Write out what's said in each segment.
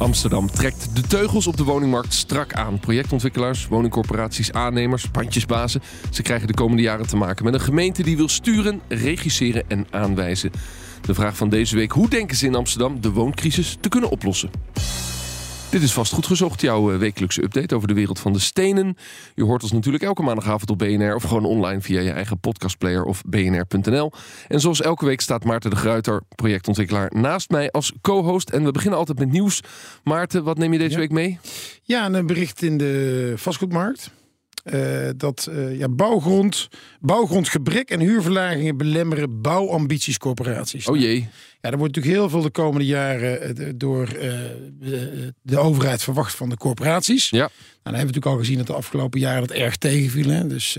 Amsterdam trekt de teugels op de woningmarkt strak aan. Projectontwikkelaars, woningcorporaties, aannemers, pandjesbazen. Ze krijgen de komende jaren te maken met een gemeente die wil sturen, regisseren en aanwijzen. De vraag van deze week: hoe denken ze in Amsterdam de wooncrisis te kunnen oplossen? Dit is vast goed gezocht, jouw eh, wekelijkse update over de wereld van de stenen. Je hoort ons natuurlijk elke maandagavond op BNR of gewoon online via je eigen podcastplayer of bnr.nl. En zoals elke week staat Maarten de Gruiter, projectontwikkelaar, naast mij als co-host. En we beginnen altijd met nieuws. Maarten, wat neem je deze week mee? Ja, een bericht in de vastgoedmarkt. Uh, dat uh, ja, bouwgrond, bouwgrondgebrek en huurverlagingen belemmeren bouwambities corporaties. Oh jee. Ja, er wordt natuurlijk heel veel de komende jaren uh, door de, de, overheid verwacht van de corporaties. Ja. Nou, dan hebben we natuurlijk al gezien dat de afgelopen jaren dat erg tegenviel. Hè? Dus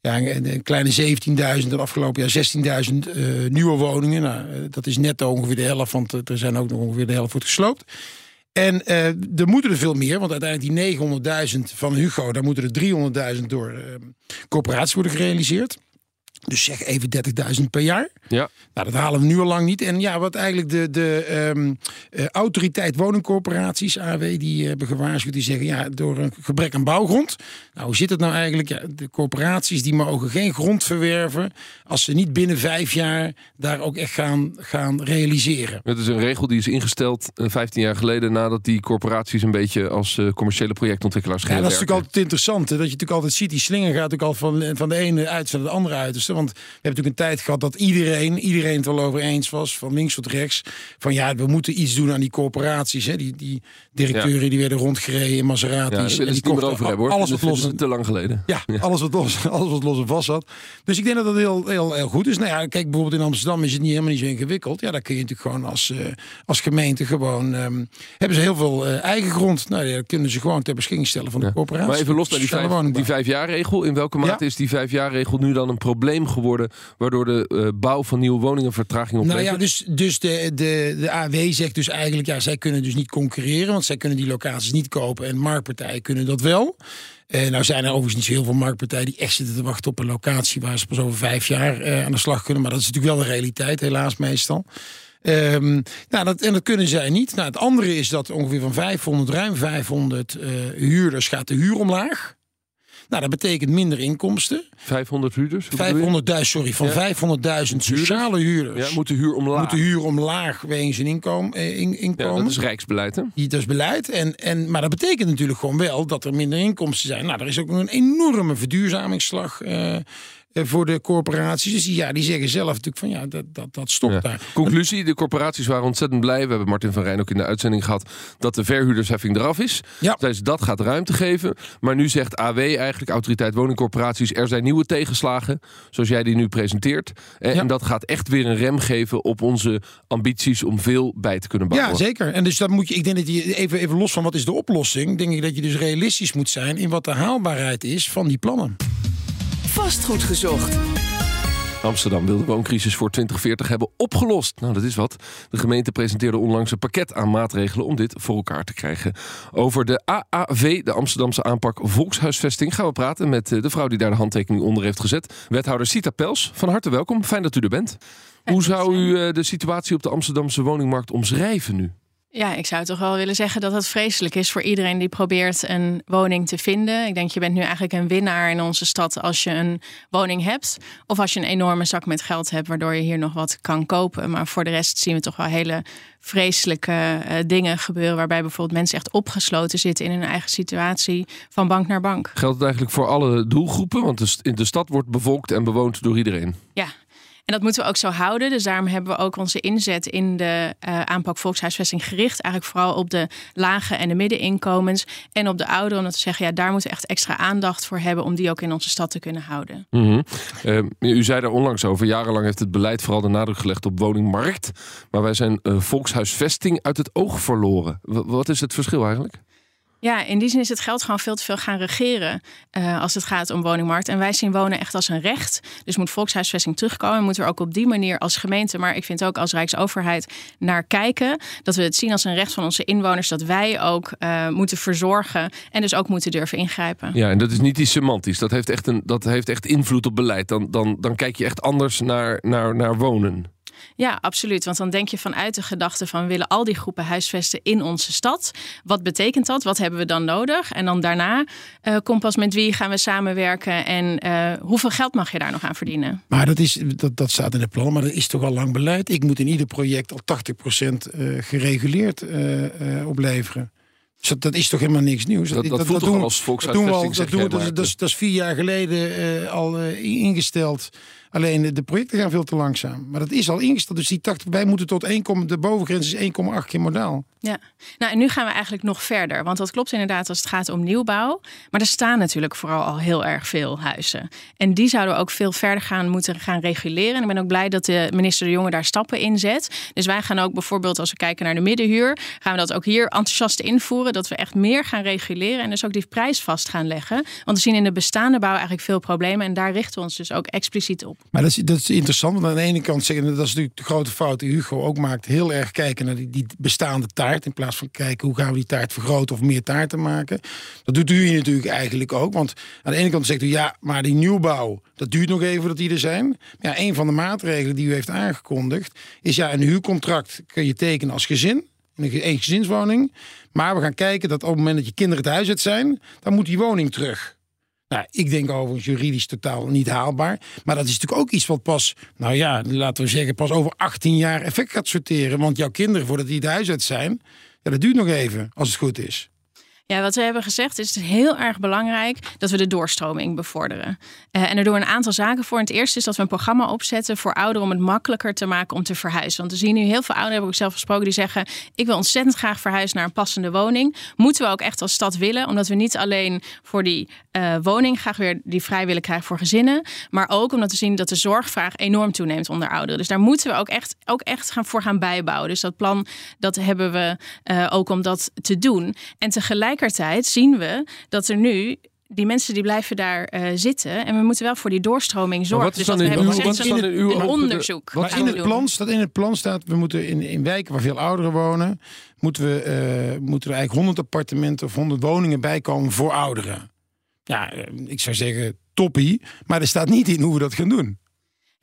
ja, een, kleine 17.000, de afgelopen jaar 16.000 nieuwe woningen. Nou, dat is net ongeveer de helft, want er zijn ook nog ongeveer de helft voor gesloopt. En uh, er moeten er veel meer, want uiteindelijk die 900.000 van Hugo, daar moeten er 300.000 door uh, corporaties worden gerealiseerd. Dus zeg even 30.000 per jaar. Ja. Nou, dat halen we nu al lang niet. En ja, wat eigenlijk de, de um, uh, autoriteit woningcorporaties, AW, die hebben gewaarschuwd. Die zeggen, ja, door een gebrek aan bouwgrond. Nou, hoe zit het nou eigenlijk? Ja, de corporaties die mogen geen grond verwerven... als ze niet binnen vijf jaar daar ook echt gaan, gaan realiseren. Het is een regel die is ingesteld 15 jaar geleden... nadat die corporaties een beetje als uh, commerciële projectontwikkelaars gingen Ja, dat is werken. natuurlijk altijd interessant. Hè? Dat je natuurlijk altijd ziet, die slinger gaat natuurlijk al van, van de ene uiterste naar de andere Want we hebben natuurlijk een tijd gehad dat iedereen, iedereen het wel over eens was, van links tot rechts, van ja, we moeten iets doen aan die corporaties. Hè? Die, die directeuren ja. die werden rondgereden in Maseratis. Ja, en die kochten over hebben, hoor. alles wat los te lang geleden. Ja, alles wat los, alles wat los en vast zat. Dus ik denk dat dat heel, heel, heel goed is. Nou ja, kijk, bijvoorbeeld in Amsterdam is het niet helemaal niet zo ingewikkeld. Ja, daar kun je natuurlijk gewoon als, uh, als gemeente gewoon um, hebben ze heel veel uh, eigen grond. Nou, ja, kunnen ze gewoon ter beschikking stellen van de ja. corporatie. Maar even los bij die vijf, die vijf jaar regel. In welke mate is die vijf jaar regel nu dan een probleem geworden, waardoor de uh, bouw van nieuwe woningen vertraging oplevert? Nou ja, dus, dus de, de, de AW zegt dus eigenlijk, ja, zij kunnen dus niet concurreren, want zij kunnen die locaties niet kopen en marktpartijen kunnen dat wel. Uh, nou zijn er overigens niet heel veel marktpartijen die echt zitten te wachten op een locatie waar ze pas over vijf jaar uh, aan de slag kunnen. Maar dat is natuurlijk wel de realiteit, helaas meestal. Um, nou, dat, en dat kunnen zij niet. Nou, het andere is dat ongeveer van 500, ruim 500 uh, huurders gaat de huur omlaag. Nou, dat betekent minder inkomsten. 500 huurders? 500.000, sorry, van ja. 500.000 sociale huurders. Ja, moet de huur omlaag. Moet de huur omlaag wegens hun inkom, eh, in, inkomen. Ja, dat is rijksbeleid, hè? Dat is beleid. En, en, maar dat betekent natuurlijk gewoon wel dat er minder inkomsten zijn. Nou, er is ook een enorme verduurzamingsslag uh, voor de corporaties. Dus ja, die zeggen zelf natuurlijk van ja, dat, dat, dat stopt ja. daar. Conclusie, de corporaties waren ontzettend blij. We hebben Martin van Rijn ook in de uitzending gehad... dat de verhuurdersheffing eraf is. Ja. Dus dat gaat ruimte geven. Maar nu zegt AW eigenlijk, Autoriteit Woningcorporaties... er zijn nieuwe tegenslagen, zoals jij die nu presenteert. En, Ja. en dat gaat echt weer een rem geven op onze ambities... om veel bij te kunnen bouwen. Ja, zeker. En dus dat moet je, ik denk dat je even, even los van wat is de oplossing, denk ik dat je dus realistisch moet zijn in wat de haalbaarheid is van die plannen. Vastgoed gezocht. Amsterdam wil de wooncrisis voor 2040 hebben opgelost. Nou, dat is wat. De gemeente presenteerde onlangs een pakket aan maatregelen om dit voor elkaar te krijgen. Over de AAV, de Amsterdamse aanpak volkshuisvesting, gaan we praten met eh, de vrouw die daar de handtekening onder heeft gezet. Wethouder Sita Pels, van harte welkom. Fijn dat u er bent. Hoe zou u eh, de situatie op de Amsterdamse woningmarkt omschrijven nu? Ja, ik zou toch wel willen zeggen dat het vreselijk is voor iedereen die probeert een woning te vinden. Ik denk, je bent nu eigenlijk een winnaar in onze stad als je een woning hebt. Of als je een enorme zak met geld hebt, waardoor je hier nog wat kan kopen. Maar voor de rest zien we toch wel hele vreselijke uh, dingen gebeuren. Waarbij bijvoorbeeld mensen echt opgesloten zitten in hun eigen situatie van bank naar bank. Geldt het eigenlijk voor alle doelgroepen? Want de, de stad wordt bevolkt en bewoond door iedereen. Ja, En dat moeten we ook zo houden. Dus daarom hebben we ook onze inzet in de uh, aanpak volkshuisvesting gericht. Eigenlijk vooral op de lage en de middeninkomens. En op de ouderen. Omdat we zeggen, ja, daar moeten we echt extra aandacht voor hebben. Om die ook in onze stad te kunnen houden. Mm u zei daar onlangs over. Jarenlang heeft het beleid vooral de nadruk gelegd op woningmarkt. Maar wij zijn uh, volkshuisvesting uit het oog verloren. Wat is het verschil eigenlijk? Ja, in die zin is het geld gewoon veel te veel gaan regeren uh, als het gaat om woningmarkt. En wij zien wonen echt als een recht. Dus moet volkshuisvesting terugkomen. Moeten we ook op die manier als gemeente, maar ik vind ook als Rijksoverheid naar kijken. Dat we het zien als een recht van onze inwoners. Dat wij ook uh, moeten verzorgen en dus ook moeten durven ingrijpen. Ja, en dat is niet die semantisch. Dat heeft echt, een, dat heeft echt invloed op beleid. Dan, dan, dan kijk je echt anders naar, naar, naar wonen. Ja, absoluut. Want dan denk je vanuit de gedachte van we willen al die groepen huisvesten in onze stad. Wat betekent dat? Wat hebben we dan nodig? En dan daarna uh, komt pas met wie gaan we samenwerken en uh, hoeveel geld mag je daar nog aan verdienen? Maar dat, is, dat, dat staat in het plan, maar dat is toch al lang beleid. Ik moet in ieder project al 80% uh, gereguleerd uh, opleveren. Dus dat, dat, is toch helemaal niks nieuws. Dat, dat, dat voelt toch als volkshuisvesting. Dat, doen we, dat, dat, is, dat is vier jaar geleden uh, al uh, ingesteld. Alleen de projecten gaan veel te langzaam. Maar dat is al ingesteld. Dus die 80, wij moeten tot 1, de bovengrens is 1,8 keer modaal. Ja, nou en nu gaan we eigenlijk nog verder. Want dat klopt inderdaad als het gaat om nieuwbouw. Maar er staan natuurlijk vooral al heel erg veel huizen. En die zouden we ook veel verder gaan moeten gaan reguleren. En ik ben ook blij dat de minister De Jonge daar stappen in zet. Dus wij gaan ook bijvoorbeeld als we kijken naar de middenhuur... gaan we dat ook hier enthousiast invoeren. Dat we echt meer gaan reguleren en dus ook die prijs vast gaan leggen. Want we zien in de bestaande bouw eigenlijk veel problemen. En daar richten we ons dus ook expliciet op. Maar dat is, interessant, want aan de ene kant zeggen, dat is natuurlijk de grote fout die Hugo ook maakt, heel erg kijken naar die, die bestaande taart. In plaats van kijken hoe gaan we die taart vergroten of meer taarten maken. Dat doet u natuurlijk eigenlijk ook. Want aan de ene kant zegt u ja, maar die nieuwbouw, dat duurt nog even dat die er zijn. Maar ja, een van de maatregelen die u heeft aangekondigd, is ja, een huurcontract kun je tekenen als gezin. In een gezinswoning. Maar we gaan kijken dat op het moment dat je kinderen het huis uit zijn, dan moet die woning terug. Nou, ik denk overigens juridisch totaal niet haalbaar. Maar dat is natuurlijk ook iets wat pas, nou ja, laten we zeggen, pas over 18 jaar effect gaat sorteren. Want jouw kinderen, voordat die het huis uit zijn, ja, dat duurt nog even, als het goed is. Ja, wat we hebben gezegd is het heel erg belangrijk dat we de doorstroming bevorderen. Uh, en er doen een aantal zaken voor. het eerste is dat we een programma opzetten voor ouderen om het makkelijker te maken om te verhuizen. Want we zien nu heel veel ouderen, heb ik zelf gesproken, die zeggen: Ik wil ontzettend graag verhuizen naar een passende woning. Moeten we ook echt als stad willen, omdat we niet alleen voor die uh, woning graag weer die vrij willen krijgen voor gezinnen, maar ook omdat we zien dat de zorgvraag enorm toeneemt onder ouderen. Dus daar moeten we ook echt, ook echt gaan voor gaan bijbouwen. Dus dat plan dat hebben we uh, ook om dat te doen. En tegelijk tegelijkertijd zien we dat er nu die mensen die blijven daar uh, zitten. En we moeten wel voor die doorstroming zorgen. Dus dat we hebben wat in, uw onderzoek. Wat in het, plan staat, in het plan staat, we moeten in, in wijken waar veel ouderen wonen, moeten, we, uh, moeten er eigenlijk 100 appartementen of 100 woningen bijkomen voor ouderen. Ja, uh, ik zou zeggen toppie. Maar er staat niet in hoe we dat gaan doen.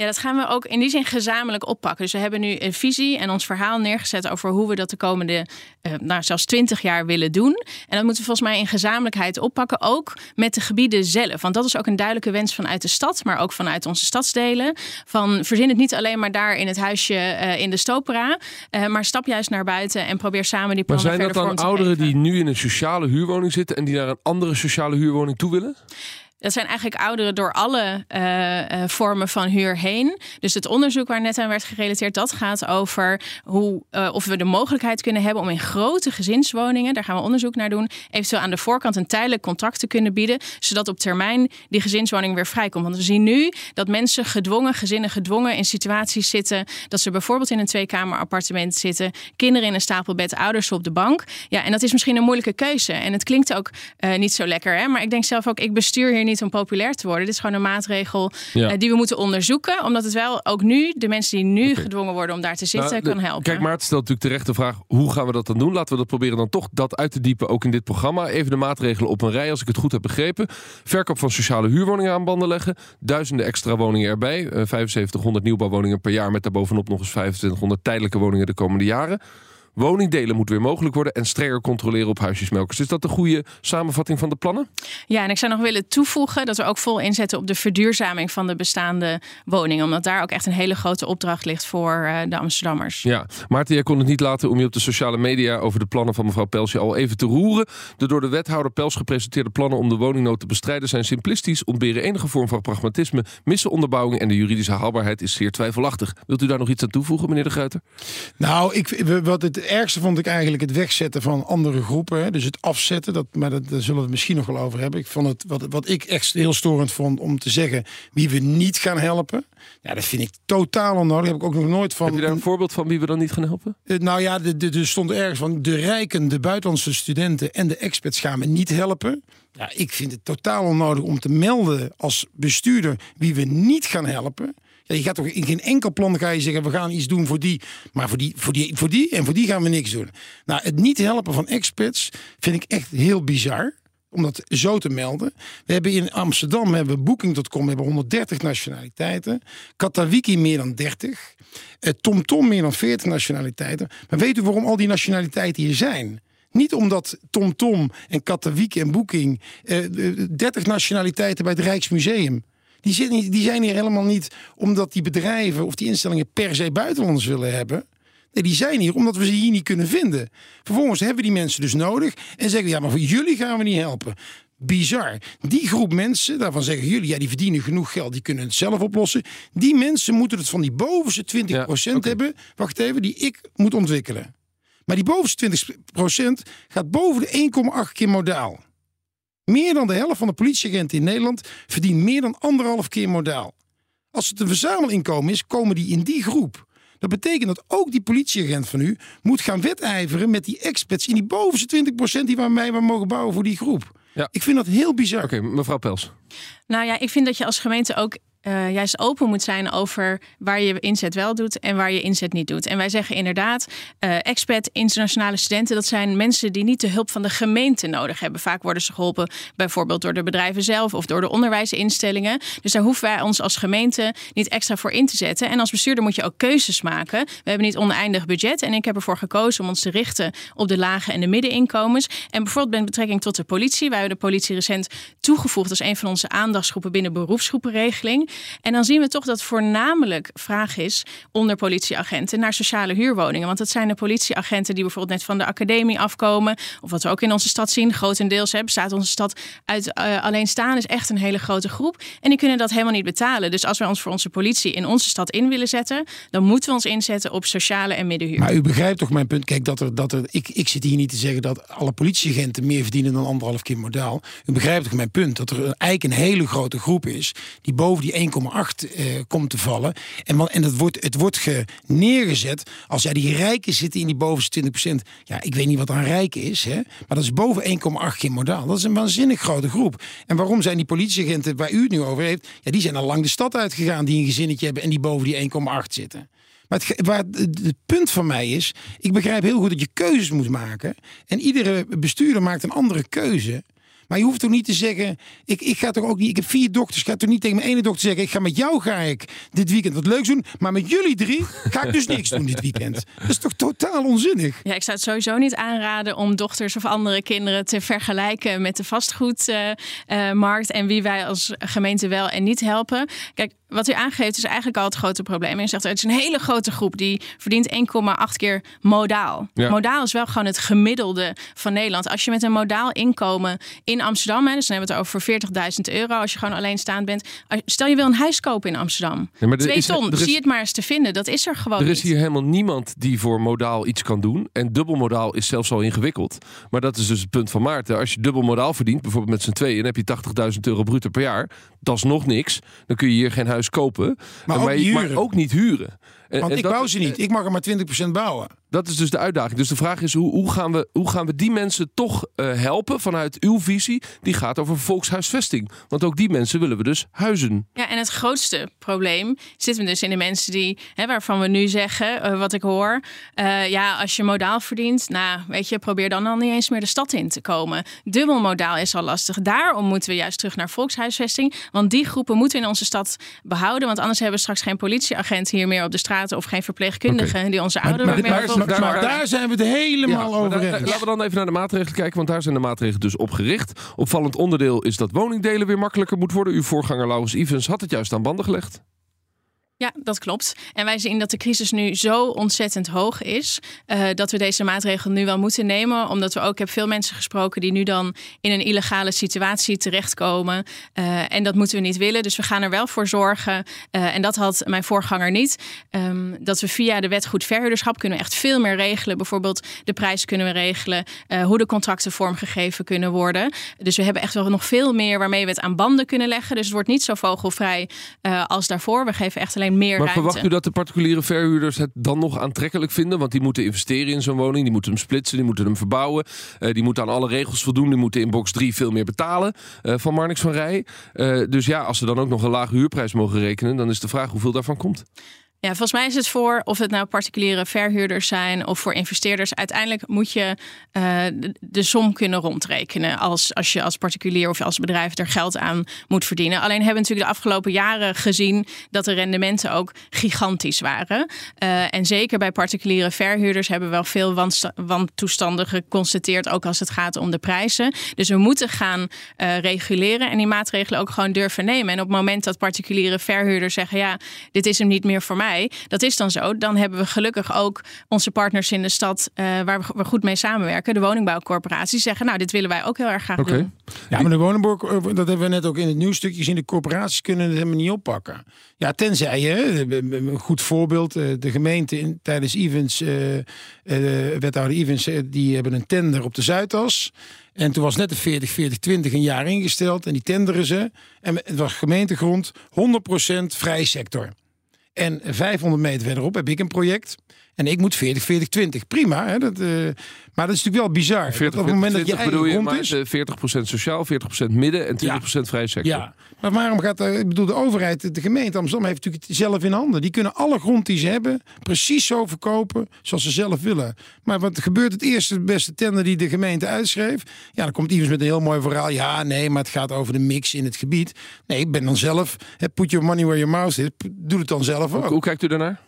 Ja, dat gaan we ook in die zin gezamenlijk oppakken. Dus we hebben nu een visie en ons verhaal neergezet over hoe we dat de komende, uh, nou zelfs twintig jaar willen doen. En dat moeten we volgens mij in gezamenlijkheid oppakken, ook met de gebieden zelf. Want dat is ook een duidelijke wens vanuit de stad, maar ook vanuit onze stadsdelen. Van verzin het niet alleen maar daar in het huisje uh, in de Stopera, uh, maar stap juist naar buiten en probeer samen die plannen Maar zijn dat dan ouderen die nu in een sociale huurwoning zitten en die naar een andere sociale huurwoning toe willen? Dat zijn eigenlijk ouderen door alle uh, uh, vormen van huur heen. Dus het onderzoek waar net aan werd gerelateerd, dat gaat over hoe, uh, of we de mogelijkheid kunnen hebben om in grote gezinswoningen, daar gaan we onderzoek naar doen, eventueel aan de voorkant een tijdelijk contract te kunnen bieden, zodat op termijn die gezinswoning weer vrijkomt. Want we zien nu dat mensen gedwongen, gezinnen gedwongen in situaties zitten dat ze bijvoorbeeld in een tweekamer appartement zitten, kinderen in een stapelbed, ouders op de bank. Ja, en dat is misschien een moeilijke keuze. En het klinkt ook niet zo lekker, hè? maar ik denk zelf ook, ik bestuur hier niet om populair te worden. Dit is gewoon een maatregel ja. uh, die we moeten onderzoeken. Omdat het wel ook nu, de mensen die nu okay. gedwongen worden om daar te zitten, nou, kan helpen. Kijk, Maarten stelt natuurlijk terecht de vraag: hoe gaan we dat dan doen? Laten we dat proberen dan toch dat uit te diepen, ook in dit programma. Even de maatregelen op een rij, als ik het goed heb begrepen. Verkoop van sociale huurwoningen aan banden leggen. Duizenden extra woningen erbij. Uh, 7500 nieuwbouwwoningen per jaar met daarbovenop nog eens 2500 tijdelijke woningen de komende jaren. Woningdelen moet weer mogelijk worden en strenger controleren op huisjesmelkers. Is dat de goede samenvatting van de plannen? Ja, en ik zou nog willen toevoegen dat we ook vol inzetten op de verduurzaming van de bestaande woningen. Omdat daar ook echt een hele grote opdracht ligt voor uh, de Amsterdammers. Ja, Maarten, jij kon het niet laten om je op de sociale media over de plannen van mevrouw Pelsje al even te roeren. De door de wethouder Pels gepresenteerde plannen om de woningnood te bestrijden zijn simplistisch, ontberen enige vorm van pragmatisme, missen onderbouwing en de juridische haalbaarheid is zeer twijfelachtig. Wilt u daar nog iets aan toevoegen, meneer De Gruiter? Nou, ik, wat het ergste vond ik eigenlijk het wegzetten van andere groepen. Hè. Dus het afzetten, dat, maar dat, daar zullen we het misschien nog wel over hebben. Ik vond het, wat, wat ik echt heel storend vond om te zeggen wie we niet gaan helpen. Ja, dat vind ik totaal onnodig. Heb ik ook nog nooit van. Heb je daar een voorbeeld van wie we dan niet gaan helpen? Uh, nou ja, er stond ergens van de rijken, de buitenlandse studenten en de experts gaan we niet helpen. Ja, ik vind het totaal onnodig om te melden als bestuurder wie we niet gaan helpen. Ja, je gaat toch in geen enkel plan ga je zeggen we gaan iets doen voor die, maar voor die, voor die, voor die en voor die gaan we niks doen. Nou, het niet helpen van experts vind ik echt heel bizar om dat zo te melden. We hebben in Amsterdam hebben we Booking.com hebben 130 nationaliteiten. Katawiki meer dan 30. TomTom Tom meer dan 40 nationaliteiten. Maar weet u waarom al die nationaliteiten hier zijn? Niet omdat TomTom Tom en Katawiki en Booking eh, 30 nationaliteiten bij het Rijksmuseum. Die, die zijn hier helemaal niet omdat die bedrijven of die instellingen per se buitenlanders willen hebben. Nee, die zijn hier omdat we ze hier niet kunnen vinden. Vervolgens hebben we die mensen dus nodig en zeggen ja, maar voor jullie gaan we niet helpen. Bizar. Die groep mensen, daarvan zeggen jullie, ja, die verdienen genoeg geld, die kunnen het zelf oplossen. Die mensen moeten het van die bovenste 20% hebben, wacht even, die ik moet ontwikkelen. Maar die bovenste 20% gaat boven de 1,8 keer modaal. Meer dan de helft van de politieagenten in Nederland verdient meer dan anderhalf keer modaal. Als het een verzamelinkomen is, komen die in die groep. Dat betekent dat ook die politieagent van u moet gaan wedijveren met die experts in die bovenste 20% die wij maar mogen bouwen voor die groep. Ja. Ik vind dat heel bizar. Oké, mevrouw Pels. Nou ja, ik vind dat je als gemeente ook uh, juist open moet zijn over waar je inzet wel doet en waar je inzet niet doet. En wij zeggen inderdaad, uh, expat, internationale studenten, dat zijn mensen die niet de hulp van de gemeente nodig hebben. Vaak worden ze geholpen bijvoorbeeld door de bedrijven zelf of door de onderwijsinstellingen. Dus daar hoeven wij ons als gemeente niet extra voor in te zetten. En als bestuurder moet je ook keuzes maken. We hebben niet oneindig budget en ik heb ervoor gekozen om ons te richten op de lage en de middeninkomens. En bijvoorbeeld met betrekking tot de politie. Wij hebben de politie recent toegevoegd als een van onze aandachtsgroepen binnen beroepsgroepenregeling. En dan zien we toch dat voornamelijk vraag is onder politieagenten naar sociale huurwoningen. Want dat zijn de politieagenten die bijvoorbeeld net van de academie afkomen. Of wat we ook in onze stad zien, grotendeels bestaat onze stad uit uh, alleenstaan. is echt een hele grote groep. En die kunnen dat helemaal niet betalen. Dus als wij ons voor onze politie in onze stad in willen zetten, dan moeten we ons inzetten op sociale en middenhuur. Maar u begrijpt toch mijn punt? Kijk, dat er, dat er, ik, ik zit hier niet te zeggen dat alle politieagenten meer verdienen dan anderhalf keer modaal. U begrijpt toch mijn punt? Dat er eigenlijk een hele grote groep is die boven die 1,8 uh, komt te vallen. En, en het wordt, het wordt ge neergezet als ja, die rijken zitten in die bovenste 20%. Ja, ik weet niet wat een rijk is, hè? maar dat is boven 1,8 keer modaal. Dat is een waanzinnig grote groep. En waarom zijn die politieagenten waar u het nu over heeft, ja, die zijn al lang de stad uitgegaan die een gezinnetje hebben en die boven die 1,8 zitten. Maar het, waar het, punt van mij is, ik begrijp heel goed dat je keuzes moet maken. En iedere bestuurder maakt een andere keuze. Maar je hoeft toch niet te zeggen, ik, ik ga toch ook niet, ik heb vier dokters, ik ga toch niet tegen mijn ene dokter zeggen, ik ga met jou ga ik dit weekend wat leuks doen, maar met jullie drie ga ik dus niks doen dit weekend. Dat is toch totaal onzinnig? Ja, ik zou het sowieso niet aanraden om dochters of andere kinderen te vergelijken met de vastgoedmarkt uh, uh, en wie wij als gemeente wel en niet helpen. Kijk, wat u aangeeft is eigenlijk al het grote probleem. En u zegt, het is een hele grote groep die verdient 1,8 keer modaal. Ja. Modaal is wel gewoon het gemiddelde van Nederland. Als je met een modaal inkomen in Amsterdam, hè, dus dan hebben we het over 40.000 euro als je gewoon alleenstaand bent. Stel je wil een huis kopen in Amsterdam. Ja, Twee is, ton, is, zie het maar eens te vinden. Dat is er gewoon Er is hier helemaal niemand die voor modaal iets kan doen. En dubbel modaal is zelfs al ingewikkeld. Maar dat is dus het punt van Maarten. Als je dubbel modaal verdient, bijvoorbeeld met z'n tweeën, dan heb je 80.000 euro bruto per jaar. Dat is nog niks. Dan kun je hier geen huis kopen. Maar, ook, niet maar ook niet huren. Want en ik bouw ze niet. Ik mag er maar 20% bouwen. Dat is dus de uitdaging. Dus de vraag is, hoe, hoe, gaan, we, hoe gaan we die mensen toch uh, helpen vanuit uw visie? Die gaat over volkshuisvesting. Want ook die mensen willen we dus huizen. Ja, en het grootste probleem zit dus in de mensen die, hè, waarvan we nu zeggen, uh, wat ik hoor. Uh, ja, als je modaal verdient, nou, weet je, probeer dan al niet eens meer de stad in te komen. Dubbel modaal is al lastig. Daarom moeten we juist terug naar volkshuisvesting. Want die groepen moeten we in onze stad behouden. Want anders hebben we straks geen politieagent hier meer op de straat advocaten of geen verpleegkundigen die onze ouderen maar, meer maar- hebben maar- daar zijn we het helemaal over eens. Laten we dan even naar de maatregelen kijken, want daar zijn de maatregelen dus op gericht. Opvallend onderdeel is dat woningdelen weer makkelijker moet worden. Uw voorganger Laurens Ivens had het juist aan banden gelegd. Ja, dat klopt. En wij zien dat de crisis nu zo ontzettend hoog is. eh, dat we deze maatregelen nu wel moeten nemen. Omdat we ook, ik heb veel mensen gesproken die nu dan in een illegale situatie terechtkomen. Eh, en dat moeten we niet willen. Dus we gaan er wel voor zorgen. eh, en dat had mijn voorganger niet. ehm, dat we via de wet goed verhuurderschap kunnen echt veel meer regelen. Bijvoorbeeld de prijs kunnen we regelen. hoe de contracten vormgegeven kunnen worden. Dus we hebben echt wel nog veel meer waarmee we het aan banden kunnen leggen. Dus het wordt niet zo vogelvrij als daarvoor. We geven echt alleen meer Maar ruimte. verwacht u dat de particuliere verhuurders het dan nog aantrekkelijk vinden? Want die moeten investeren in zo'n woning, die moeten hem splitsen, die moeten hem verbouwen. eh, die moeten aan alle regels voldoen, die moeten in box 3 veel meer betalen eh, van Marnix van Rij. Eh, dus ja, als ze dan ook nog een lage huurprijs mogen rekenen, dan is de vraag hoeveel daarvan komt. Ja, volgens mij is het voor of het nou particuliere verhuurders zijn of voor investeerders. Uiteindelijk moet je eh, de, som kunnen rondrekenen als, als je als particulier of als bedrijf er geld aan moet verdienen. Alleen hebben we natuurlijk de afgelopen jaren gezien dat de rendementen ook gigantisch waren. Eh, en zeker bij particuliere verhuurders hebben we wel veel wantoestanden geconstateerd, ook als het gaat om de prijzen. Dus we moeten gaan eh, reguleren en die maatregelen ook gewoon durven nemen. En op het moment dat particuliere verhuurders zeggen: ja, dit is hem niet meer voor mij. Dat is dan zo. Dan hebben we gelukkig ook onze partners in de stad eh, waar we, we goed mee samenwerken. De woningbouwcorporaties zeggen: Nou, dit willen wij ook heel erg graag doen. Ja, maar de woningbouw, dat hebben we net ook in het nieuwstukje gezien. De corporaties kunnen het helemaal niet oppakken. Ja, tenzij je, een goed voorbeeld, eh, de gemeente in, tijdens Evans, eh, eh, wethouder Evans, eh, die hebben een tender op de Zuidas. En toen was net de 40, 40, 20 een jaar ingesteld. En die tenderen ze. En het was gemeentegrond, 100% vrije sector. En 500 meter verderop heb ik een project. En ik moet 40, 40, 20. Prima. Hè? Dat, eh, maar dat is natuurlijk wel bizar. 40, dat op het moment dat je 20 bedoel je, grond maar is. eh, 40% sociaal, 40% midden en 20% vrije sector. Ja, maar waarom gaat de, ik bedoel, de overheid, de gemeente Amsterdam heeft natuurlijk het zelf in handen. Die kunnen alle grond die ze hebben precies zo verkopen zoals ze zelf willen. Maar wat gebeurt het eerste beste tender die de gemeente uitschreef? Ja, dan komt iemand met een heel mooi verhaal. Ja, nee, maar het gaat over de mix in het gebied. Nee, ik ben dan zelf, hè, put your money where your mouth is. Doe het dan zelf ook. Hoe kijkt u daarnaar?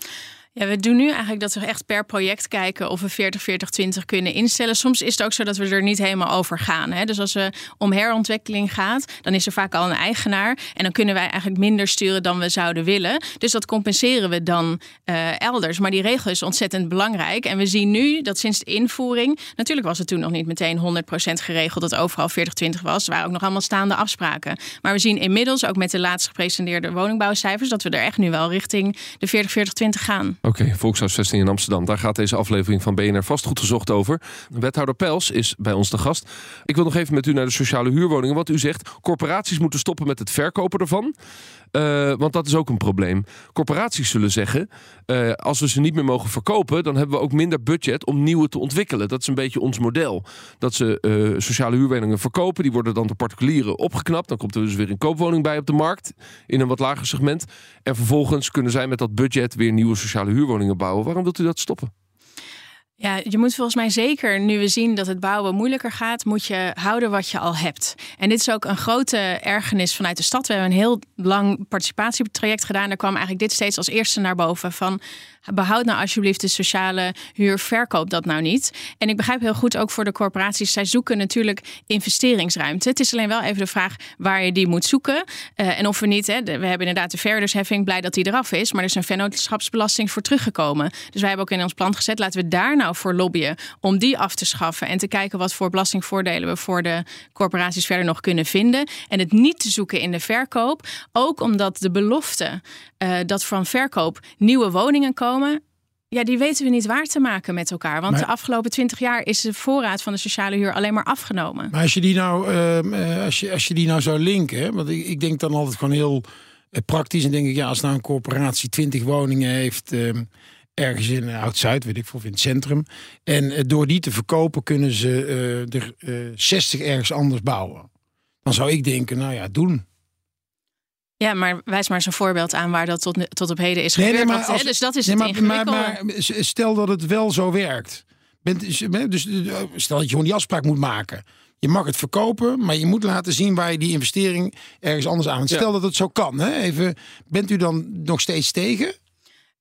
Ja, we doen nu eigenlijk dat we echt per project kijken of we 40, 40, 20 kunnen instellen. Soms is het ook zo dat we er niet helemaal over gaan. Hè? Dus als we om herontwikkeling gaat, dan is er vaak al een eigenaar. En dan kunnen wij eigenlijk minder sturen dan we zouden willen. Dus dat compenseren we dan eh, elders. Maar die regel is ontzettend belangrijk. En we zien nu dat sinds de invoering, natuurlijk was het toen nog niet meteen 100% geregeld dat overal 40, 20 was. Er waren ook nog allemaal staande afspraken. Maar we zien inmiddels ook met de laatst gepresenteerde woningbouwcijfers dat we er echt nu wel richting de 40, 40, 20 gaan. Oké, Volkshuisvesting in Amsterdam. Daar gaat deze aflevering van BNR Vastgoed gezocht over. Wethouder Pels is bij ons de gast. Ik wil nog even met u naar de sociale huurwoningen. Wat u zegt, corporaties moeten stoppen met het verkopen ervan. Eh, want dat is ook een probleem. Corporaties zullen zeggen, eh, als we ze niet meer mogen verkopen... dan hebben we ook minder budget om nieuwe te ontwikkelen. Dat is een beetje ons model. Dat ze eh, sociale huurwoningen verkopen. Die worden dan door particulieren opgeknapt. Dan komt er dus weer een koopwoning bij op de markt. In een wat lager segment. En vervolgens kunnen zij met dat budget weer nieuwe sociale huurwoningen bouwen. Waarom wilt u dat stoppen? Ja, je moet volgens mij zeker, nu we zien dat het bouwen moeilijker gaat, moet je houden wat je al hebt. En dit is ook een grote ergernis vanuit de stad. We hebben een heel lang participatietraject gedaan. Daar kwam eigenlijk dit steeds als eerste naar boven van behoud nou alsjeblieft de sociale huur, verkoop dat nou niet. En ik begrijp heel goed ook voor de corporaties, zij zoeken natuurlijk investeringsruimte. Het is alleen wel even de vraag waar je die moet zoeken. Uh, en of we niet, hè, we hebben inderdaad de verhuurdersheffing, blij dat die eraf is, maar er is een vennootschapsbelasting voor teruggekomen. Dus wij hebben ook in ons plan gezet, laten we daar nou voor lobbyen om die af te schaffen en te kijken wat voor belastingvoordelen we voor de corporaties verder nog kunnen vinden. En het niet te zoeken in de verkoop, ook omdat de belofte uh, dat van verkoop nieuwe woningen komen, ja, die weten we niet waar te maken met elkaar. Want maar, de afgelopen twintig jaar is de voorraad van de sociale huur alleen maar afgenomen. Maar als je die nou, uh, als je, als je die nou zou linken, want ik, ik denk dan altijd gewoon heel uh, praktisch. En denk ik, ja, als nou een corporatie 20 woningen heeft. Uh, ergens in Oud-Zuid, weet ik veel, of in het centrum. En uh, door die te verkopen kunnen ze uh, er 60 ergens anders bouwen. Dan zou ik denken, nou ja, doen. Ja, maar wijs maar eens een voorbeeld aan waar dat tot, tot op heden is gebeurd. Nee, nee, maar als, dus dat is nee, het maar, maar, maar, stel dat het wel zo werkt. Bent, dus stel dat je gewoon die afspraak moet maken. Je mag het verkopen, maar je moet laten zien waar je die investering ergens anders aan. Stel ja. dat het zo kan. Hè? Even, bent u dan nog steeds tegen?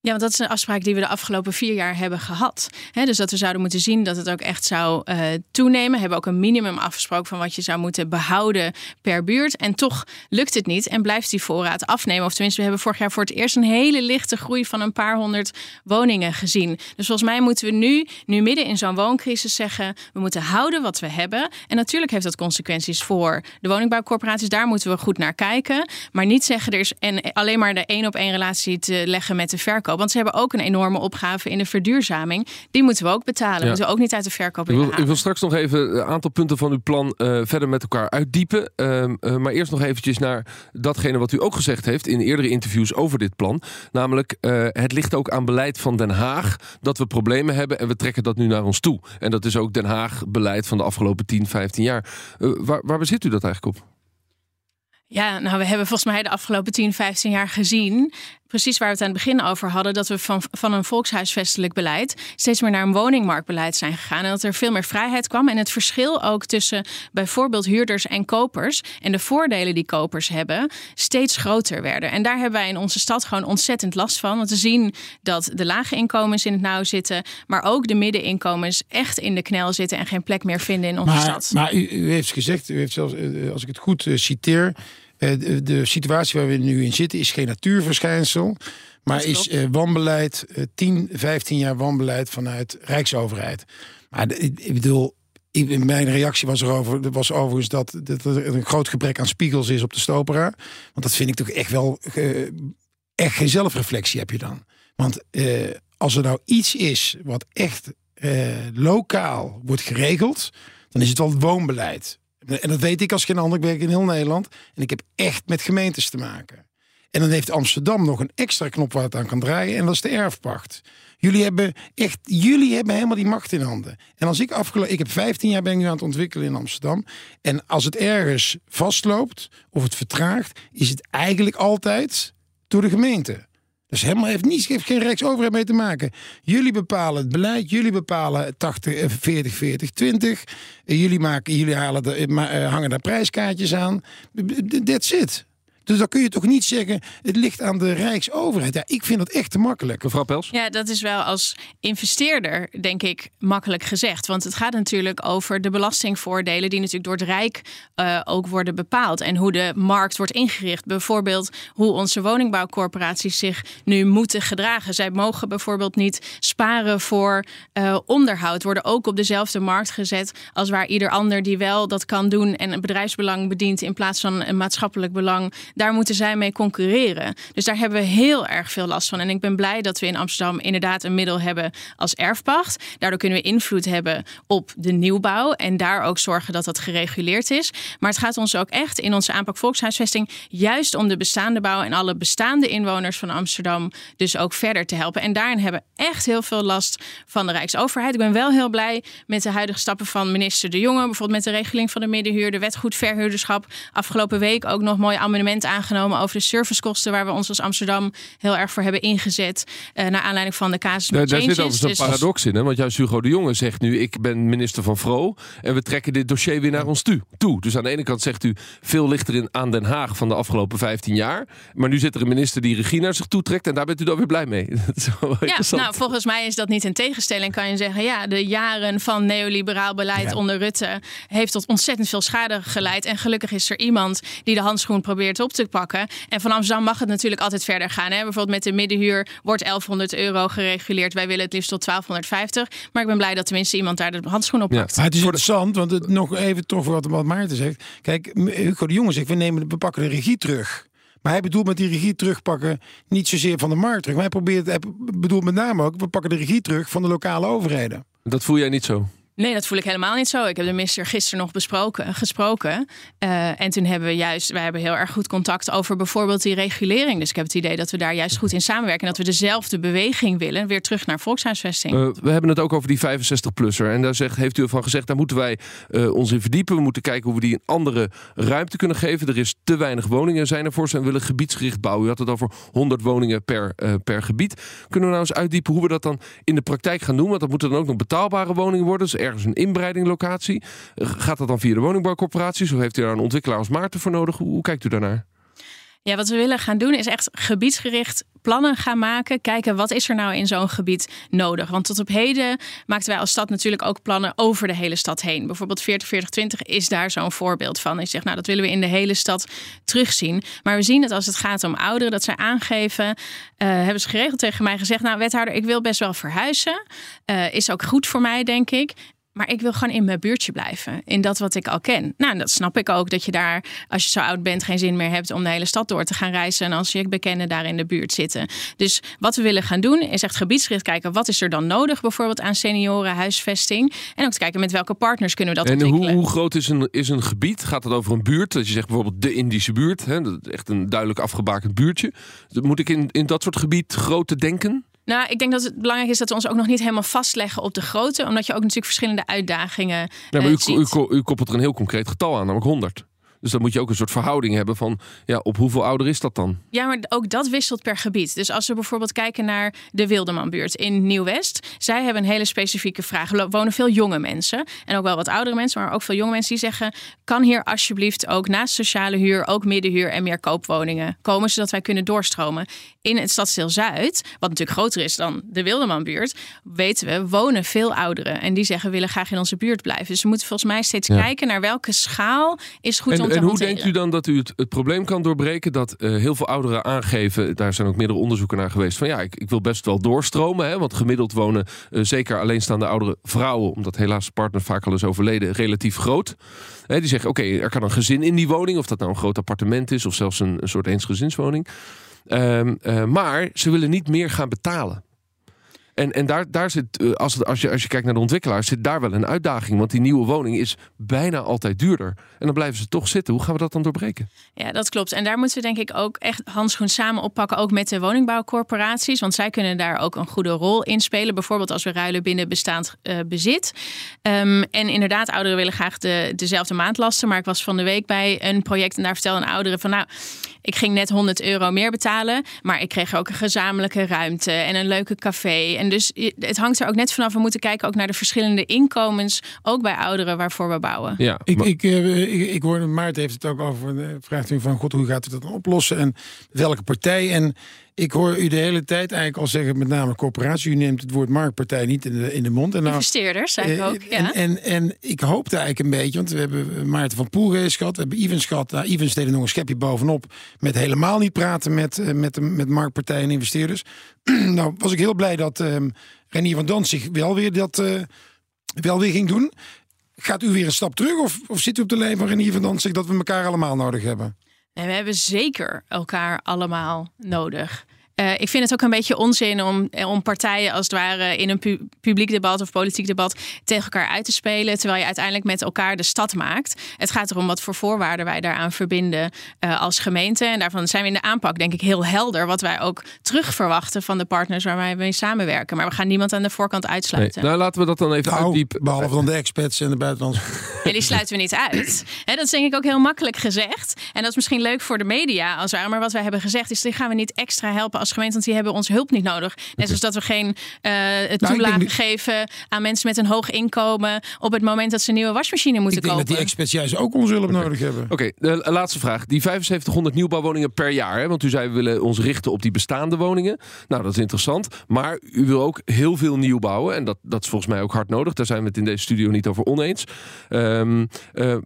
Ja, want dat is een afspraak die we de afgelopen vier jaar hebben gehad. dus dat we zouden moeten zien dat het ook echt zou uh, toenemen. We hebben ook een minimum afgesproken van wat je zou moeten behouden per buurt. En toch lukt het niet en blijft die voorraad afnemen. Of tenminste, we hebben vorig jaar voor het eerst een hele lichte groei van een paar honderd woningen gezien. Dus volgens mij moeten we nu, nu midden in zo'n wooncrisis zeggen: we moeten houden wat we hebben. En natuurlijk heeft dat consequenties voor de woningbouwcorporaties. Daar moeten we goed naar kijken. Maar niet zeggen er is en alleen maar de één op één relatie te leggen met de verkoop. Want ze hebben ook een enorme opgave in de verduurzaming. Die moeten we ook betalen. Ja. Moeten we ook niet uit de verkoop ik wil, ik wil straks nog even een aantal punten van uw plan uh, verder met elkaar uitdiepen. Uh, uh, maar eerst nog eventjes naar datgene wat u ook gezegd heeft in eerdere interviews over dit plan. Namelijk, eh, het ligt ook aan beleid van Den Haag dat we problemen hebben en we trekken dat nu naar ons toe. En dat is ook Den Haag beleid van de afgelopen 10, 15 jaar. waar, waar bezit u dat eigenlijk op? Ja, nou, we hebben volgens mij de afgelopen 10, 15 jaar gezien precies waar we het aan het begin over hadden, dat we van, van een volkshuisvestelijk beleid steeds meer naar een woningmarktbeleid zijn gegaan. En dat er veel meer vrijheid kwam. En het verschil ook tussen bijvoorbeeld huurders en kopers en de voordelen die kopers hebben, steeds groter werden. En daar hebben wij in onze stad gewoon ontzettend last van. Want we zien dat de lage inkomens in het nauw zitten, maar ook de middeninkomens echt in de knel zitten en geen plek meer vinden in onze maar, stad. Maar u, u, heeft gezegd, u heeft zelfs, eh, als ik het goed uh, citeer, eh, de, de, situatie waar we nu in zitten is geen natuurverschijnsel. Maar is uh, wanbeleid, uh, 10, 15 jaar wanbeleid vanuit Rijksoverheid. Maar ik bedoel, mijn reactie was erover, was overigens dat, dat er een groot gebrek aan spiegels is op de Stopera. Want dat vind ik toch echt wel, uh, echt geen zelfreflectie heb je dan. Want als er nou iets is wat echt lokaal wordt geregeld, dan is het wel het woonbeleid. En dat weet ik als geen ander. Ik werk in heel Nederland. En ik heb echt met gemeentes te maken. En dan heeft Amsterdam nog een extra knop waar het aan kan draaien. En dat is de erfpacht. Jullie hebben echt, jullie hebben helemaal die macht in handen. En als ik afgelopen, ik heb 15 jaar ben ik nu aan het ontwikkelen in Amsterdam. En als het ergens vastloopt of het vertraagt, is het eigenlijk altijd door de gemeente. Dus helemaal heeft niets, heeft geen rijksoverheid mee te maken. Jullie bepalen het beleid, jullie bepalen 80, 40, 40, 20. Jullie, maken, jullie halen de, hangen daar prijskaartjes aan. That's it. Dus dan kun je toch niet zeggen, het ligt aan de Rijksoverheid. Ja, ik vind dat echt te makkelijk. Mevrouw Pels? Ja, dat is wel als investeerder, denk ik, makkelijk gezegd. Want het gaat natuurlijk over de belastingvoordelen die natuurlijk door het Rijk uh, ook worden bepaald. En hoe de markt wordt ingericht. Bijvoorbeeld hoe onze woningbouwcorporaties zich nu moeten gedragen. Zij mogen bijvoorbeeld niet sparen voor uh, onderhoud. Worden ook op dezelfde markt gezet als waar ieder ander die wel dat kan doen en een bedrijfsbelang bedient in plaats van een maatschappelijk belang daar moeten zij mee concurreren. Dus daar hebben we heel erg veel last van. En ik ben blij dat we in Amsterdam inderdaad een middel hebben als erfpacht. Daardoor kunnen we invloed hebben op de nieuwbouw en daar ook zorgen dat dat gereguleerd is. Maar het gaat ons ook echt in onze aanpak volkshuisvesting juist om de bestaande bouw en alle bestaande inwoners van Amsterdam dus ook verder te helpen. En daarin hebben we echt heel veel last van de Rijksoverheid. Ik ben wel heel blij met de huidige stappen van minister De Jonge, bijvoorbeeld met de regeling van de middenhuur, de wet goed verhuurderschap. Afgelopen week ook nog mooi aangenomen over de servicekosten, waar we ons als Amsterdam heel erg voor hebben ingezet. Uh, naar aanleiding van de casus. Ja, daar zit overigens dus... een paradox in, hè? want juist Hugo de Jonge zegt nu: ik ben minister van Vro en we trekken dit dossier weer naar ons toe. Dus aan de ene kant zegt u veel lichter in aan Den Haag van de afgelopen 15 jaar, maar nu zit er een minister die regie naar zich toe trekt en daar bent u dan weer blij mee. ja, nou volgens mij is dat niet een tegenstelling. Kan je zeggen, ja, de jaren van neoliberaal beleid ja. onder Rutte heeft tot ontzettend veel schade geleid en gelukkig is er iemand die de handschoen probeert op te pakken. En van Amsterdam mag het natuurlijk altijd verder gaan. Hè? Bijvoorbeeld met de middenhuur wordt 1100 euro gereguleerd. Wij willen het liefst tot 1250. Maar ik ben blij dat tenminste iemand daar de handschoen op pakt. Ja. Maar het is interessant, want het, nog even toch wat, wat Maarten zegt. Kijk, Hugo de Jonge zegt, we, nemen, we pakken de regie terug. Maar hij bedoelt met die regie terugpakken niet zozeer van de markt terug. Maar hij probeert, hij bedoelt met name ook, we pakken de regie terug van de lokale overheden. Dat voel jij niet zo? Nee, dat voel ik helemaal niet zo. Ik heb de minister gisteren nog besproken, gesproken. Uh, en toen hebben we juist, wij hebben heel erg goed contact over bijvoorbeeld die regulering. Dus ik heb het idee dat we daar juist goed in samenwerken. En dat we dezelfde beweging willen, weer terug naar volkshuisvesting. Uh, we hebben het ook over die 65-plusser. En daar zegt, heeft u ervan gezegd, daar moeten wij uh, ons in verdiepen. We moeten kijken hoe we die een andere ruimte kunnen geven. Er is te weinig woningen zijn er voor ze en willen gebiedsgericht bouwen. U had het over 100 woningen per, per gebied. Kunnen we nou eens uitdiepen hoe we dat dan in de praktijk gaan doen? Want dat moeten dan ook nog betaalbare woningen worden. Dus ergens een inbreidinglocatie. Gaat dat dan via de woningbouwcorporaties of heeft u daar een ontwikkelaar als Maarten voor nodig? Hoe, kijkt u daarnaar? Ja, wat we willen gaan doen is echt gebiedsgericht plannen gaan maken. Kijken wat is er nou in zo'n gebied nodig. Want tot op heden maakten wij als stad natuurlijk ook plannen over de hele stad heen. Bijvoorbeeld 40-40-20 is daar zo'n voorbeeld van. Je zegt, nou dat willen we in de hele stad terugzien. Maar we zien het als het gaat om ouderen, dat zij aangeven, uh, hebben ze geregeld tegen mij gezegd, nou wethouder, ik wil best wel verhuizen. Uh, is ook goed voor mij, denk ik. Maar ik wil gewoon in mijn buurtje blijven. In dat wat ik al ken. Nou, dat snap ik ook. Dat je daar, als je zo oud bent, geen zin meer hebt om de hele stad door te gaan reizen. En als je bekenden daar in de buurt zitten. Dus wat we willen gaan doen, is echt gebiedsgericht kijken. Wat is er dan nodig? Bijvoorbeeld aan senioren, huisvesting. En ook te kijken met welke partners kunnen we dat en ontwikkelen. Hoe, hoe groot is een, is een gebied? Gaat het over een buurt? Dat je zegt bijvoorbeeld de Indische buurt. Hè? Dat is echt een duidelijk afgebakend buurtje. Moet ik in, in dat soort gebied grote denken? Nou, ik denk dat het belangrijk is dat we ons ook nog niet helemaal vastleggen op de grootte. Omdat je ook natuurlijk verschillende uitdagingen ja, maar uh, u, ziet. u, u, koppelt er een heel concreet getal aan, namelijk 100. Dus dan moet je ook een soort verhouding hebben van ja, op hoeveel ouder is dat dan? Ja, maar ook dat wisselt per gebied. Dus als we bijvoorbeeld kijken naar de Wildemanbuurt in Nieuw-West. Zij hebben een hele specifieke vraag. Er wonen veel jonge mensen en ook wel wat oudere mensen, maar ook veel jonge mensen die zeggen: kan hier alsjeblieft ook naast sociale huur ook middenhuur en meer koopwoningen komen, zodat wij kunnen doorstromen. In het stadsdeel Zuid, wat natuurlijk groter is dan de Wildemanbuurt, weten we, wonen veel ouderen. En die zeggen, willen graag in onze buurt blijven. Dus we moeten volgens mij steeds Ja. kijken naar welke schaal is goed En, om en hoe denkt u dan dat u het, het probleem kan doorbreken dat eh, heel veel ouderen aangeven, daar zijn ook meerdere onderzoeken naar geweest, van ja, ik, ik wil best wel doorstromen, hè, want gemiddeld wonen eh, zeker alleenstaande oudere vrouwen, omdat helaas de partner vaak al is overleden, relatief groot. Hè, die zeggen, oké, er kan een gezin in die woning, of dat nou een groot appartement is of zelfs een, een soort eensgezinswoning. Ehm, eh, maar ze willen niet meer gaan betalen. En, en daar, daar zit, eh, als, als, je, als je kijkt naar de ontwikkelaars, zit daar wel een uitdaging. Want die nieuwe woning is bijna altijd duurder. En dan blijven ze toch zitten. Hoe gaan we dat dan doorbreken? Ja, dat klopt. En daar moeten we denk ik ook echt handschoen samen oppakken. Ook met de woningbouwcorporaties. Want zij kunnen daar ook een goede rol in spelen. Bijvoorbeeld als we ruilen binnen bestaand eh, bezit. Ehm, en inderdaad, ouderen willen graag de, dezelfde maandlasten. Maar ik was van de week bij een project en daar vertelde een oudere van... nou, ik ging net 100 euro meer betalen. Maar ik kreeg ook een gezamenlijke ruimte en een leuke café. En dus het hangt er ook net vanaf. We moeten kijken ook naar de verschillende inkomens. Ook bij ouderen waarvoor we bouwen. Ja, Ik, maar- ik, eh, ik, ik hoorde, Maarten heeft het ook over, eh, vraagt u van, god, hoe gaat u dat dan oplossen en welke partij? En ik hoor u de hele tijd eigenlijk al zeggen, met name corporatie, u neemt het woord marktpartij niet in de, in de mond. En nou, Investeerders, ik eh, ook. en, Ja. en, en ik hoopte eigenlijk een beetje, want we hebben Maarten van Poelgeest gehad, we hebben Ivens gehad. Nou, Ivens deed er nog een schepje bovenop met helemaal niet praten met, eh, met, met marktpartijen en investeerders. nou was ik heel blij dat ehm Renier van Danzig wel weer dat eh, wel weer ging doen. Gaat u weer een stap terug of, of zit u op de lijn van Renier van Danzig dat we elkaar allemaal nodig hebben? En we hebben zeker elkaar allemaal nodig. Eh, ik vind het ook een beetje onzin om, eh, om partijen als het ware in een pu- publiek debat of politiek debat tegen elkaar uit te spelen. Terwijl je uiteindelijk met elkaar de stad maakt. Het gaat erom wat voor voorwaarden wij daaraan verbinden eh, als gemeente. En daarvan zijn we in de aanpak denk ik heel helder. Wat wij ook terug verwachten van de partners waar wij mee samenwerken. Maar we gaan niemand aan de voorkant nee. uitsluiten. Nou, laten we dat dan even Nou, uitdiepen. behalve dan de expats en de buitenlandse. Ja, die sluiten we niet uit. Hè, dat is denk ik ook heel makkelijk gezegd. En dat is misschien leuk voor de media als ware. Maar wat wij hebben gezegd is, die gaan we niet extra helpen als gemeente. Want die hebben onze hulp niet nodig. Net zoals dat we geen eh denk toelage niet- geven aan mensen met een hoog inkomen. Op het moment dat ze een nieuwe wasmachine moeten Ik denk dat kopen. die expats juist ook onze hulp nodig hebben. Oké, de laatste vraag. Die 7500 nieuwbouwwoningen per jaar. Hè? Want u zei we willen ons richten op die bestaande woningen. Nou, dat is interessant. Maar u wil ook heel veel nieuw bouwen. En dat, dat is volgens mij ook hard nodig. Daar zijn we het in deze studio niet over oneens. Ehm, eh,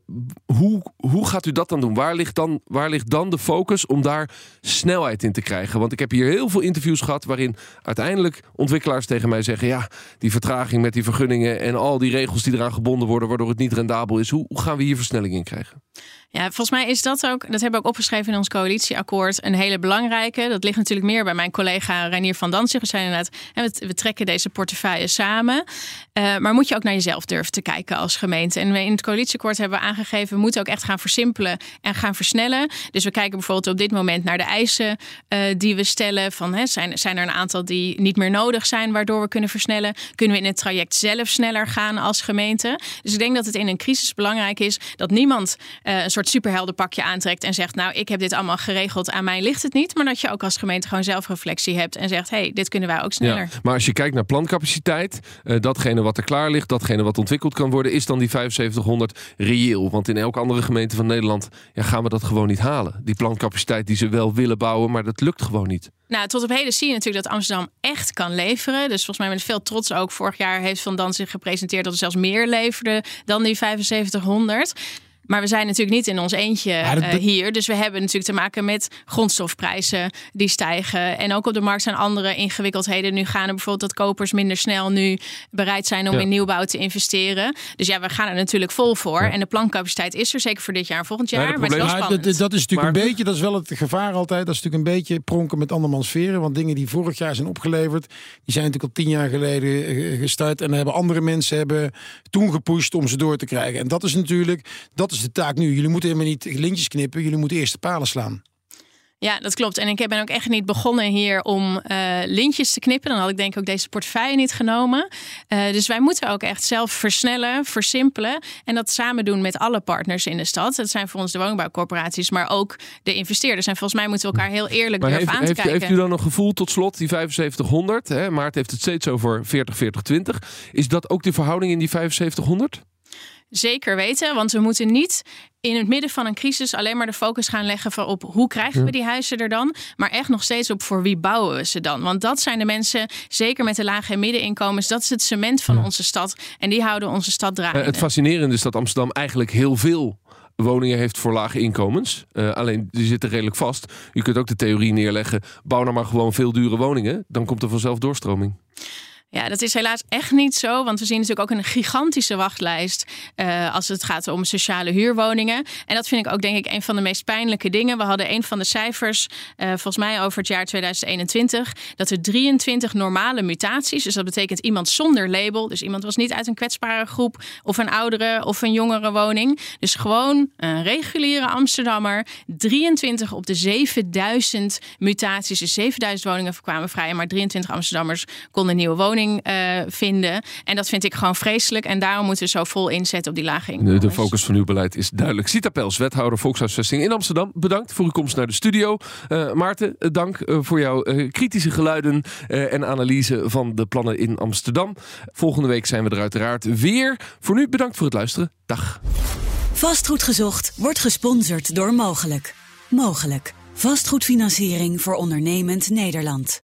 hoe, hoe gaat u dat dan doen? Waar ligt dan, waar ligt dan de focus om daar snelheid in te krijgen? Want ik heb hier heel veel interviews gehad waarin uiteindelijk ontwikkelaars tegen mij zeggen: ja, die vertraging met die vergunningen en al die regels die eraan gebonden worden, waardoor het niet rendabel is. Hoe, gaan we hier versnelling in krijgen? Ja, volgens mij is dat ook, dat hebben we ook opgeschreven in ons coalitieakkoord, een hele belangrijke. Dat ligt natuurlijk meer bij mijn collega Reinier van Danzig. We zijn inderdaad, we trekken deze portefeuille samen. Eh, maar moet je ook naar jezelf durven te kijken als gemeente. En we in het coalitieakkoord hebben we aangegeven, we moeten ook echt gaan versimpelen en gaan versnellen. Dus we kijken bijvoorbeeld op dit moment naar de eisen eh, die we stellen. Van, hè, zijn, zijn er een aantal die niet meer nodig zijn, waardoor we kunnen versnellen? Kunnen we in het traject zelf sneller gaan als gemeente? Dus ik denk dat het in een crisis belangrijk is dat niemand eh, een soort superheldenpakje aantrekt en zegt: Nou, ik heb dit allemaal geregeld, aan mij ligt het niet. Maar dat je ook als gemeente gewoon zelfreflectie hebt en zegt: hey, dit kunnen wij ook sneller. Ja, maar als je kijkt naar plancapaciteit, eh, datgene wat er klaar ligt, datgene wat ontwikkeld kan worden, is dan die 7500 reëel? Want in elke andere gemeente van Nederland ja, gaan we dat gewoon niet halen. Die plantcapaciteit die ze wel willen bouwen, maar dat lukt gewoon niet. Nou, tot op heden zie je natuurlijk dat Amsterdam echt kan leveren. Dus volgens mij met veel trots ook. Vorig jaar heeft Van Dan zich gepresenteerd dat er zelfs meer leverde dan die 7500. Maar we zijn natuurlijk niet in ons eentje uh, hier. Dus we hebben natuurlijk te maken met grondstofprijzen die stijgen. En ook op de markt zijn andere ingewikkeldheden nu gaan. bijvoorbeeld dat kopers minder snel nu bereid zijn om in nieuwbouw te investeren. Dus ja, we gaan er natuurlijk vol voor. En de plancapaciteit is er zeker voor dit jaar en volgend jaar. Ja, maar het is wel dat, dat, is natuurlijk een beetje, dat is wel het gevaar altijd. Dat is natuurlijk een beetje pronken met andermans veren. Want dingen die vorig jaar zijn opgeleverd, die zijn natuurlijk al tien jaar geleden eh, gestart. En hebben andere mensen hebben toen gepusht om ze door te krijgen. En dat is natuurlijk, dat is de taak nu. Jullie moeten helemaal niet lintjes knippen. Jullie moeten eerst de palen slaan. Ja, dat klopt. En ik ben ook echt niet begonnen hier om uh, lintjes te knippen. Dan had ik denk ik ook deze portefeuille niet genomen. Uh, dus wij moeten ook echt zelf versnellen, versimpelen. En dat samen doen met alle partners in de stad. Dat zijn voor ons de woningbouwcorporaties, maar ook de investeerders. En volgens mij moeten we elkaar heel eerlijk maar durven heeft, aan te heeft, kijken. Heeft u dan een gevoel tot slot, die 7500? Hè? Maart heeft het steeds over 40, 40, 20. Is dat ook de verhouding in die 7500? Zeker weten, want we moeten niet in het midden van een crisis alleen maar de focus gaan leggen op hoe krijgen we die huizen er dan, maar echt nog steeds op voor wie bouwen we ze dan. Want dat zijn de mensen, zeker met de lage en middeninkomens, dat is het cement van onze stad en die houden onze stad draaiende. Uh, het fascinerende is dat Amsterdam eigenlijk heel veel woningen heeft voor lage inkomens. Uh, alleen die zitten redelijk vast. Je kunt ook de theorie neerleggen, bouw nou maar gewoon veel dure woningen, dan komt er vanzelf doorstroming. Ja, dat is helaas echt niet zo. Want we zien natuurlijk ook een gigantische wachtlijst uh, als het gaat om sociale huurwoningen. En dat vind ik ook denk ik een van de meest pijnlijke dingen. We hadden een van de cijfers, uh, volgens mij over het jaar 2021, dat er 23 normale mutaties, dus dat betekent iemand zonder label, dus iemand was niet uit een kwetsbare groep of een oudere of een jongere woning. Dus gewoon een reguliere Amsterdammer. 23 op de 7000 mutaties, dus 7000 woningen kwamen vrij, maar 23 Amsterdammers konden nieuwe woning uh, vinden. En dat vind ik gewoon vreselijk. En daarom moeten we zo vol inzetten op die lage inkomens. De, focus van uw beleid is duidelijk. Sita Pels, wethouder Volkshuisvesting in Amsterdam. Bedankt voor uw komst naar de studio. Uh, Maarten, dank uh, voor jouw kritische geluiden en analyse van de plannen in Amsterdam. Volgende week zijn we er uiteraard weer. Voor nu bedankt voor het luisteren. Dag. Vastgoed gezocht wordt gesponsord door Mogelijk. Mogelijk. Vastgoedfinanciering voor ondernemend Nederland.